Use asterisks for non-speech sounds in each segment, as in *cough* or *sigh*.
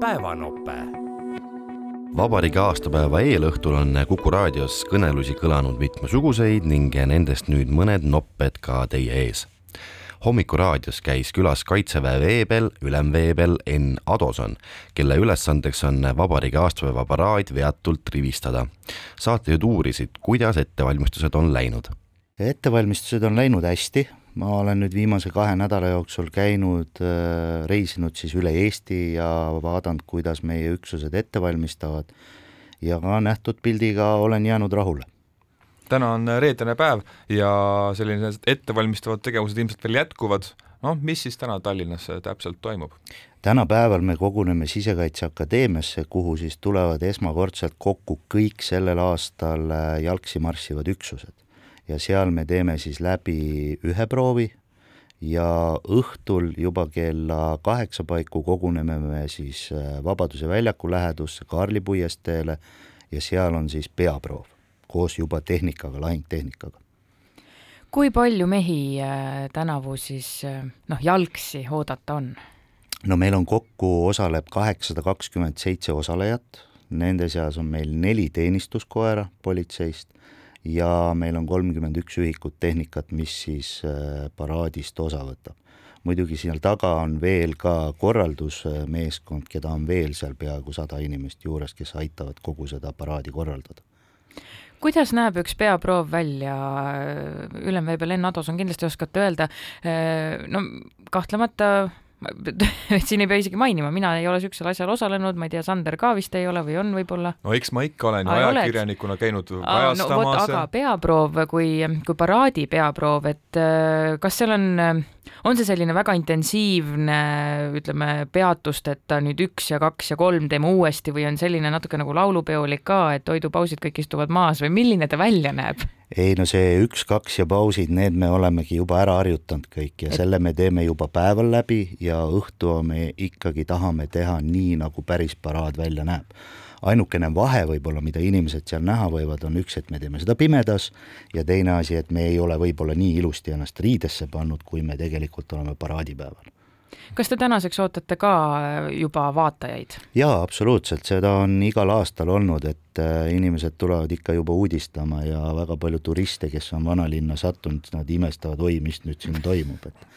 päevanope. vabariigi aastapäeva eelõhtul on Kuku raadios kõnelusi kõlanud mitmesuguseid ning nendest nüüd mõned nopped ka teie ees. hommikuraadios käis külas Kaitseväe veebel, ülemveebel Enn Adoson, kelle ülesandeks on vabariigi aastapäeva paraad veatult rivistada. saatejuhid uurisid, kuidas ettevalmistused on läinud ettevalmistused on läinud hästi, ma olen nüüd viimase kahe nädala jooksul käinud, äh, reisinud siis üle Eesti ja vaadanud, kuidas meie üksused ette valmistavad ja ka nähtud pildiga olen jäänud rahule. täna on reedene päev ja sellised ettevalmistavad tegevused ilmselt veel jätkuvad, noh, mis siis täna Tallinnas täpselt toimub? tänapäeval me koguneme Sisekaitseakadeemiasse, kuhu siis tulevad esmakordselt kokku kõik sellel aastal äh, jalgsi marssivad üksused ja seal me teeme siis läbi ühe proovi ja õhtul juba kella kaheksa paiku koguneme me siis äh, Vabaduse väljaku lähedusse Kaarli puiesteele ja seal on siis peaproov koos juba tehnikaga, lahingtehnikaga. kui palju mehi äh, tänavu siis äh, noh, jalgsi oodata on? no meil on kokku, osaleb kaheksasada kakskümmend seitse osalejat, nende seas on meil neli teenistuskoera politseist ja meil on kolmkümmend üks ühikut tehnikat, mis siis äh, paraadist osa võtab. muidugi seal taga on veel ka korraldusmeeskond, keda on veel seal peaaegu sada inimest juures, kes aitavad kogu seda paraadi korraldada. Kuidas näeb üks peaproov välja, ülemveebel Enn Ados on kindlasti oskate öelda, äh, no kahtlemata *laughs* siin ei pea isegi mainima, mina ei ole niisugusel asjal osalenud, ma ei tea, Sander ka vist ei ole või on võib-olla? no eks ma ikka olen ju ajakirjanikuna käinud kajastamas no,. aga peaproov kui, kui paraadi peaproov, et äh, kas seal on, on see selline väga intensiivne, ütleme, peatusteta nüüd üks ja kaks ja kolm teeme uuesti või on selline natuke nagu laulupeolik ka, et toidupausid kõik istuvad maas või milline ta välja näeb? ei no see üks-kaks ja pausid, need me olemegi juba ära harjutanud kõik ja et... selle me teeme juba päeval läbi ja õhtu me ikkagi tahame teha nii, nagu päris paraad välja näeb. Ainukene vahe võib-olla, mida inimesed seal näha võivad, on üks, et me teeme seda pimedas ja teine asi, et me ei ole võib-olla nii ilusti ennast riidesse pannud, kui me tegelikult oleme paraadipäeval kas te tänaseks ootate ka äh, juba vaatajaid? jaa, absoluutselt, seda on igal aastal olnud, et äh, inimesed tulevad ikka juba uudistama ja väga palju turiste, kes on vanalinna sattunud, nad imestavad, oi, mis nüüd siin toimub, et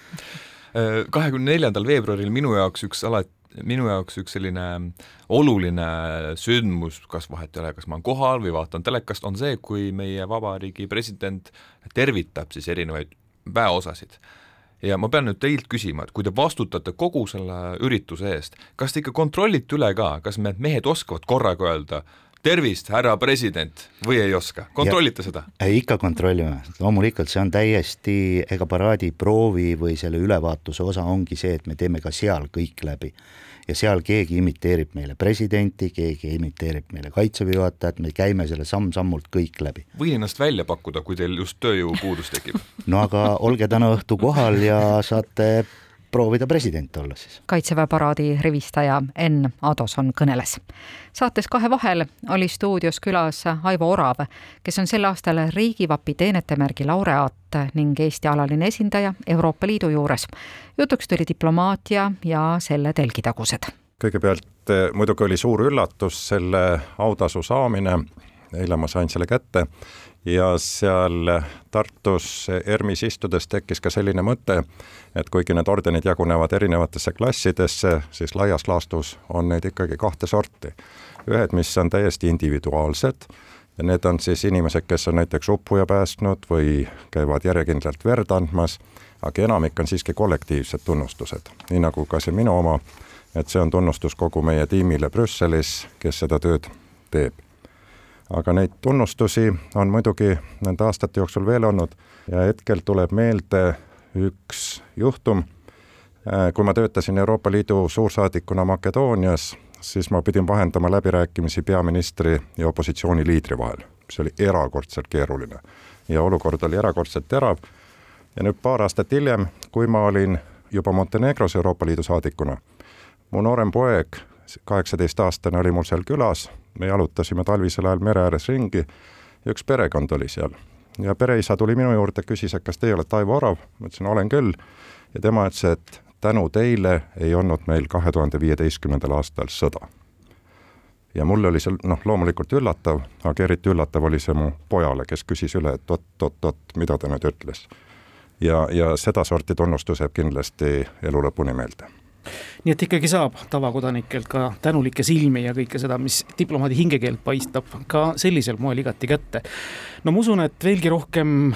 äh, kahekümne neljandal veebruaril minu jaoks üks alati minu jaoks üks selline oluline sündmus, kas vahet ei ole, kas ma olen kohal või vaatan telekast, on see, kui meie vabariigi president tervitab siis erinevaid väeosasid. Ja ma pean nüüd teilt küsima, et kui te vastutate kogu selle ürituse eest, kas te ikka kontrollite üle ka, kas need mehed oskavad korraga öelda tervist, härra president, või ei oska, kontrollite ja, seda? ikka kontrollime, loomulikult see on täiesti, ega paraadi proovi või selle ülevaatuse osa ongi see, et me teeme ka seal kõik läbi. Ja seal keegi imiteerib meile presidenti, keegi imiteerib meile kaitseväe juhatajat, me käime selle samm-sammult kõik läbi. võin ennast välja pakkuda, kui teil just tööjõupuudus tekib. No aga olge täna õhtu kohal ja saate proovida president olla siis. kaitseväe paraadi rivistaja Enn Adoson kõneles. saates Kahe vahel oli stuudios külas Aivo Orav, kes on sel aastal riigivapi teenetemärgi laureaat ning Eesti alaline esindaja Euroopa Liidu juures. jutuks tuli diplomaatia ja selle telgitagused. kõigepealt eh, muidugi oli suur üllatus selle autasu saamine, eile ma sain selle kätte. Ja seal Tartus ERMis istudes tekkis ka selline mõte, et kuigi need ordenid jagunevad erinevatesse klassidesse, siis laias laastus on neid ikkagi kahte sorti. ühed, mis on täiesti individuaalsed ja need on siis inimesed, kes on näiteks uppuja päästnud või käivad järjekindlalt verd andmas, aga enamik on siiski kollektiivsed tunnustused, nii nagu ka see minu oma, et see on tunnustus kogu meie tiimile Brüsselis, kes seda tööd teeb aga neid tunnustusi on muidugi nende aastate jooksul veel olnud ja hetkel tuleb meelde üks juhtum, äh, kui ma töötasin Euroopa Liidu suursaadikuna Makedoonias, siis ma pidin vahendama läbirääkimisi peaministri ja opositsiooniliidri vahel, mis oli erakordselt keeruline. ja olukord oli erakordselt terav ja nüüd paar aastat hiljem, kui ma olin juba Montenegros Euroopa Liidu saadikuna, mu noorem poeg, kaheksateistaastane, oli mul seal külas me jalutasime talvisel ajal mere ääres ringi ja üks perekond oli seal. ja pereisa tuli minu juurde, küsis, et kas teie olete Aivo Orav, ma ütlesin, olen küll. ja tema ütles, et tänu teile ei olnud meil kahe tuhande viieteistkümnendal aastal sõda. ja mulle oli see noh, loomulikult üllatav, aga eriti üllatav oli see mu pojale, kes küsis üle, et oot-oot-oot, mida ta nüüd ütles. ja, ja sedasorti tunnustus jääb kindlasti elu lõpuni meelde nii et ikkagi saab tavakodanikelt ka tänulikke silmi ja kõike seda, mis diplomaadi hingekeelt paistab, ka sellisel moel igati kätte. no ma usun, et veelgi rohkem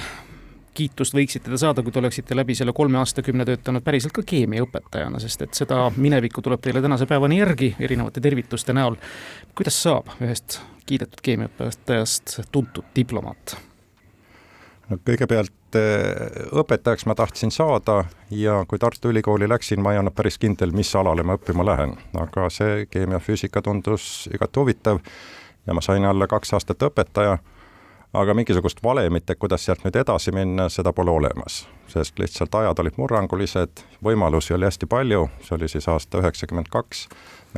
kiitust võiksite te saada, kui te oleksite läbi selle kolme aastakümne töötanud päriselt ka keemiaõpetajana, sest et seda minevikku tuleb teile tänase päevani järgi erinevate tervituste näol. kuidas saab ühest kiidetud keemiaõpetajast tuntud diplomaat? No kõigepealt eh, õpetajaks ma tahtsin saada ja kui Tartu Ülikooli läksin, ma ei olnud päris kindel, mis alale ma õppima lähen, aga see keemia-füüsika tundus igati huvitav ja ma sain alla kaks aastat õpetaja aga mingisugust valemit, et kuidas sealt nüüd edasi minna, seda pole olemas. sest lihtsalt ajad olid murrangulised, võimalusi oli hästi palju, see oli siis aasta üheksakümmend kaks,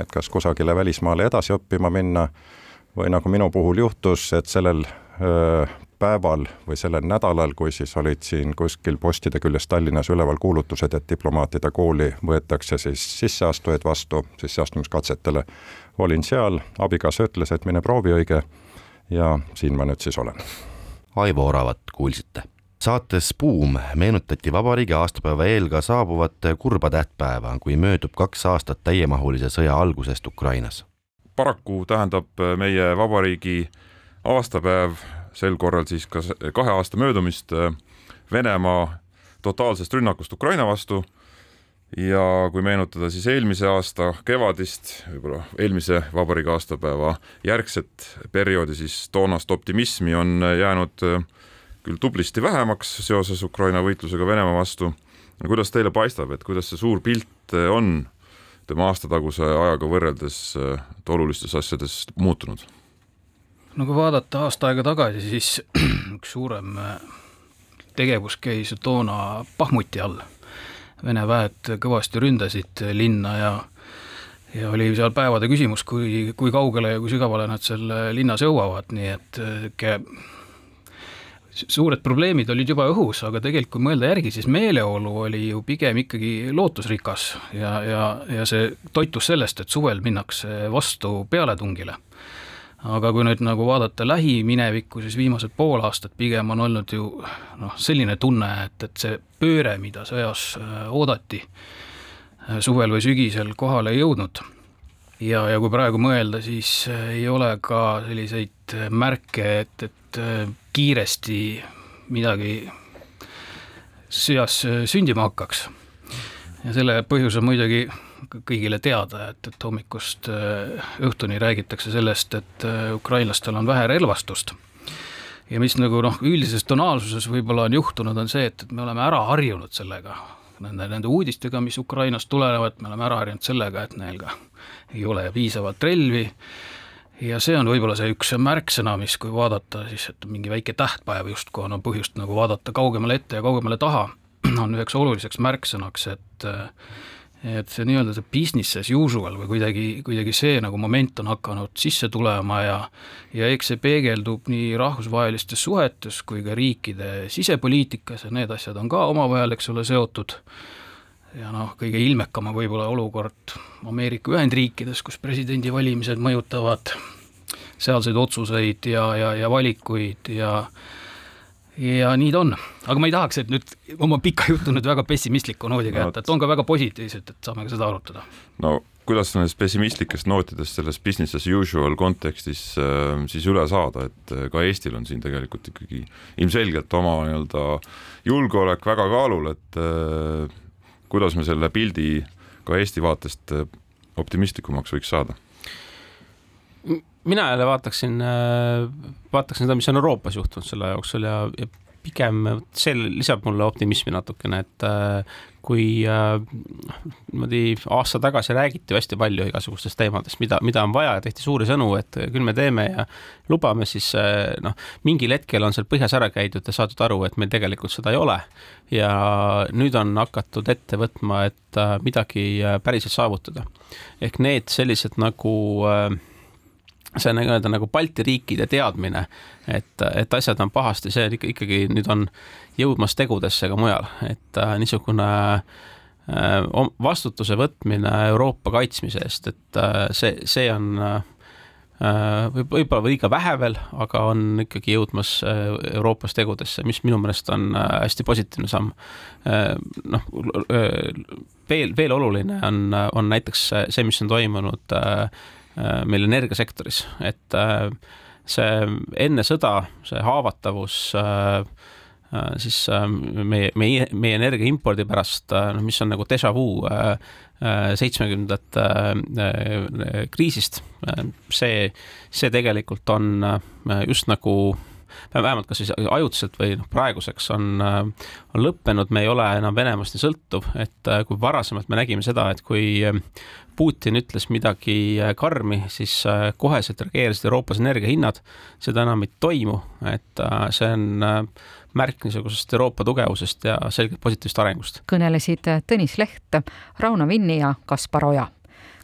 et kas kusagile välismaale edasi õppima minna või nagu minu puhul juhtus, et sellel päeval või sellel nädalal, kui siis olid siin kuskil postide küljes Tallinnas üleval kuulutused, et diplomaatide kooli võetakse siis sisseastujaid vastu sisseastumiskatsetele, olin seal, abikaasa ütles, et mine proovi õige ja siin ma nüüd siis olen. Aivo Oravat kuulsite. saates Buum meenutati vabariigi aastapäeva eel ka saabuvat kurba tähtpäeva, kui möödub kaks aastat täiemahulise sõja algusest Ukrainas. paraku tähendab meie vabariigi aastapäev sel korral siis ka kahe aasta möödumist Venemaa totaalsest rünnakust Ukraina vastu ja kui meenutada siis eelmise aasta kevadist, võib-olla eelmise vabariigi aastapäeva järgset perioodi, siis toonast optimismi on jäänud äh, küll tublisti vähemaks seoses Ukraina võitlusega Venemaa vastu. kuidas teile paistab, et kuidas see suur pilt äh, on tema aastataguse ajaga võrreldes äh, olulistes asjades muutunud? No kui vaadata aasta aega tagasi, siis *clears throat* üks suurem tegevus käis toona Pahmuti all. Vene väed kõvasti ründasid linna ja ja oli seal päevade küsimus, kui, kui kaugele ja kui sügavale nad seal linnas jõuavad, nii et sihuke suured probleemid olid juba õhus, aga tegelikult kui mõelda järgi, siis meeleolu oli ju pigem ikkagi lootusrikas ja, ja, ja see toitus sellest, et suvel minnakse vastu pealetungile aga kui nüüd nagu vaadata lähiminevikku, siis viimased pool aastat pigem on olnud ju noh, selline tunne, et, et see pööre, mida sõjas äh, oodati, äh, suvel või sügisel kohale ei jõudnud. ja, ja kui praegu mõelda, siis äh, ei ole ka selliseid märke, et, et kiiresti midagi sõjas sündima hakkaks. ja selle põhjus on muidugi kõigile teada, et, et hommikust äh, õhtuni räägitakse sellest, et äh, ukrainlastel on vähe relvastust. ja mis nagu noh, üldises tonaalsuses võib-olla on juhtunud, on see, et, et me oleme ära harjunud sellega, nende, nende uudistega, mis Ukrainast tulenevad, me oleme ära harjunud sellega, et neil ka ei ole piisavalt relvi ja see on võib-olla see üks märksõna, mis kui vaadata siis, et mingi väike tähtpäev justkui on, on põhjust nagu vaadata kaugemale ette ja kaugemale taha, *clears throat* on üheks oluliseks märksõnaks, et et see nii-öelda see business as usual või kuidagi, kuidagi see nagu moment on hakanud sisse tulema ja ja eks see peegeldub nii rahvusvahelistes suhetes kui ka riikide sisepoliitikas ja need asjad on ka omavahel, eks ole, seotud. ja noh, kõige ilmekam on võib-olla olukord Ameerika Ühendriikides, kus presidendivalimised mõjutavad sealseid otsuseid ja, ja, ja valikuid ja ja nii ta on, aga ma ei tahaks, et nüüd oma pika jutu nüüd väga pessimistliku noodiga jätta. no,, et on ka väga positiivset, et saame ka seda arutada. no kuidas nendest pessimistlikest nootidest selles business as usual kontekstis äh, siis üle saada, et äh, ka Eestil on siin tegelikult ikkagi ilmselgelt oma nii-öelda julgeolek väga kaalul, et äh, kuidas me selle pildi ka Eesti vaatest äh, optimistlikumaks võiks saada mina jälle vaataksin, äh, vaataksin seda, mis on Euroopas juhtunud selle jooksul ja, ja pigem see lisab mulle optimismi natukene, et äh, kui äh, niimoodi aasta tagasi räägiti hästi palju igasugustest teemadest, mida, mida on vaja ja tehti suuri sõnu, et küll me teeme ja lubame, siis noh, mingil hetkel on seal põhjas ära käidud ja saadud aru, et meil tegelikult seda ei ole. ja nüüd on hakatud ette võtma, et midagi päriselt saavutada. ehk need sellised nagu äh, see on nii-öelda nagu Balti riikide teadmine, et, et asjad on pahasti, see ikka, ikkagi nüüd on jõudmas tegudesse ka mujal, et äh, niisugune vastutuse võtmine Euroopa kaitsmise eest, et see, see on võib, võib-olla liiga vähe veel, aga on ikkagi jõudmas Euroopas tegudesse, mis minu meelest on hästi positiivne samm. noh, veel, veel oluline on, on näiteks see, mis on toimunud meil energiasektoris, et see enne sõda, see haavatavus siis meie, meie, meie energia impordi pärast, noh, mis on nagu déjà vu seitsmekümnendate kriisist, see, see tegelikult on just nagu vähemalt kas siis ajutiselt või noh, praeguseks on, on lõppenud, me ei ole enam Venemaast nii sõltuv, et äh, kui varasemalt me nägime seda, et kui äh, Putin ütles midagi äh, karmi, siis koheselt reageerisid Euroopas energiahinnad, seda enam ei toimu, et see on märk niisugusest Euroopa tugevusest ja selgelt positiivsest arengust. kõnelesid Tõnis Leht, Rauno Vinni ja Kaspar Oja.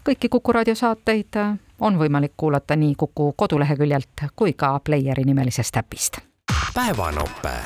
kõiki Kuku raadio saateid on võimalik kuulata nii Kuku koduleheküljelt kui ka Playeri nimelisest äpist. päevanope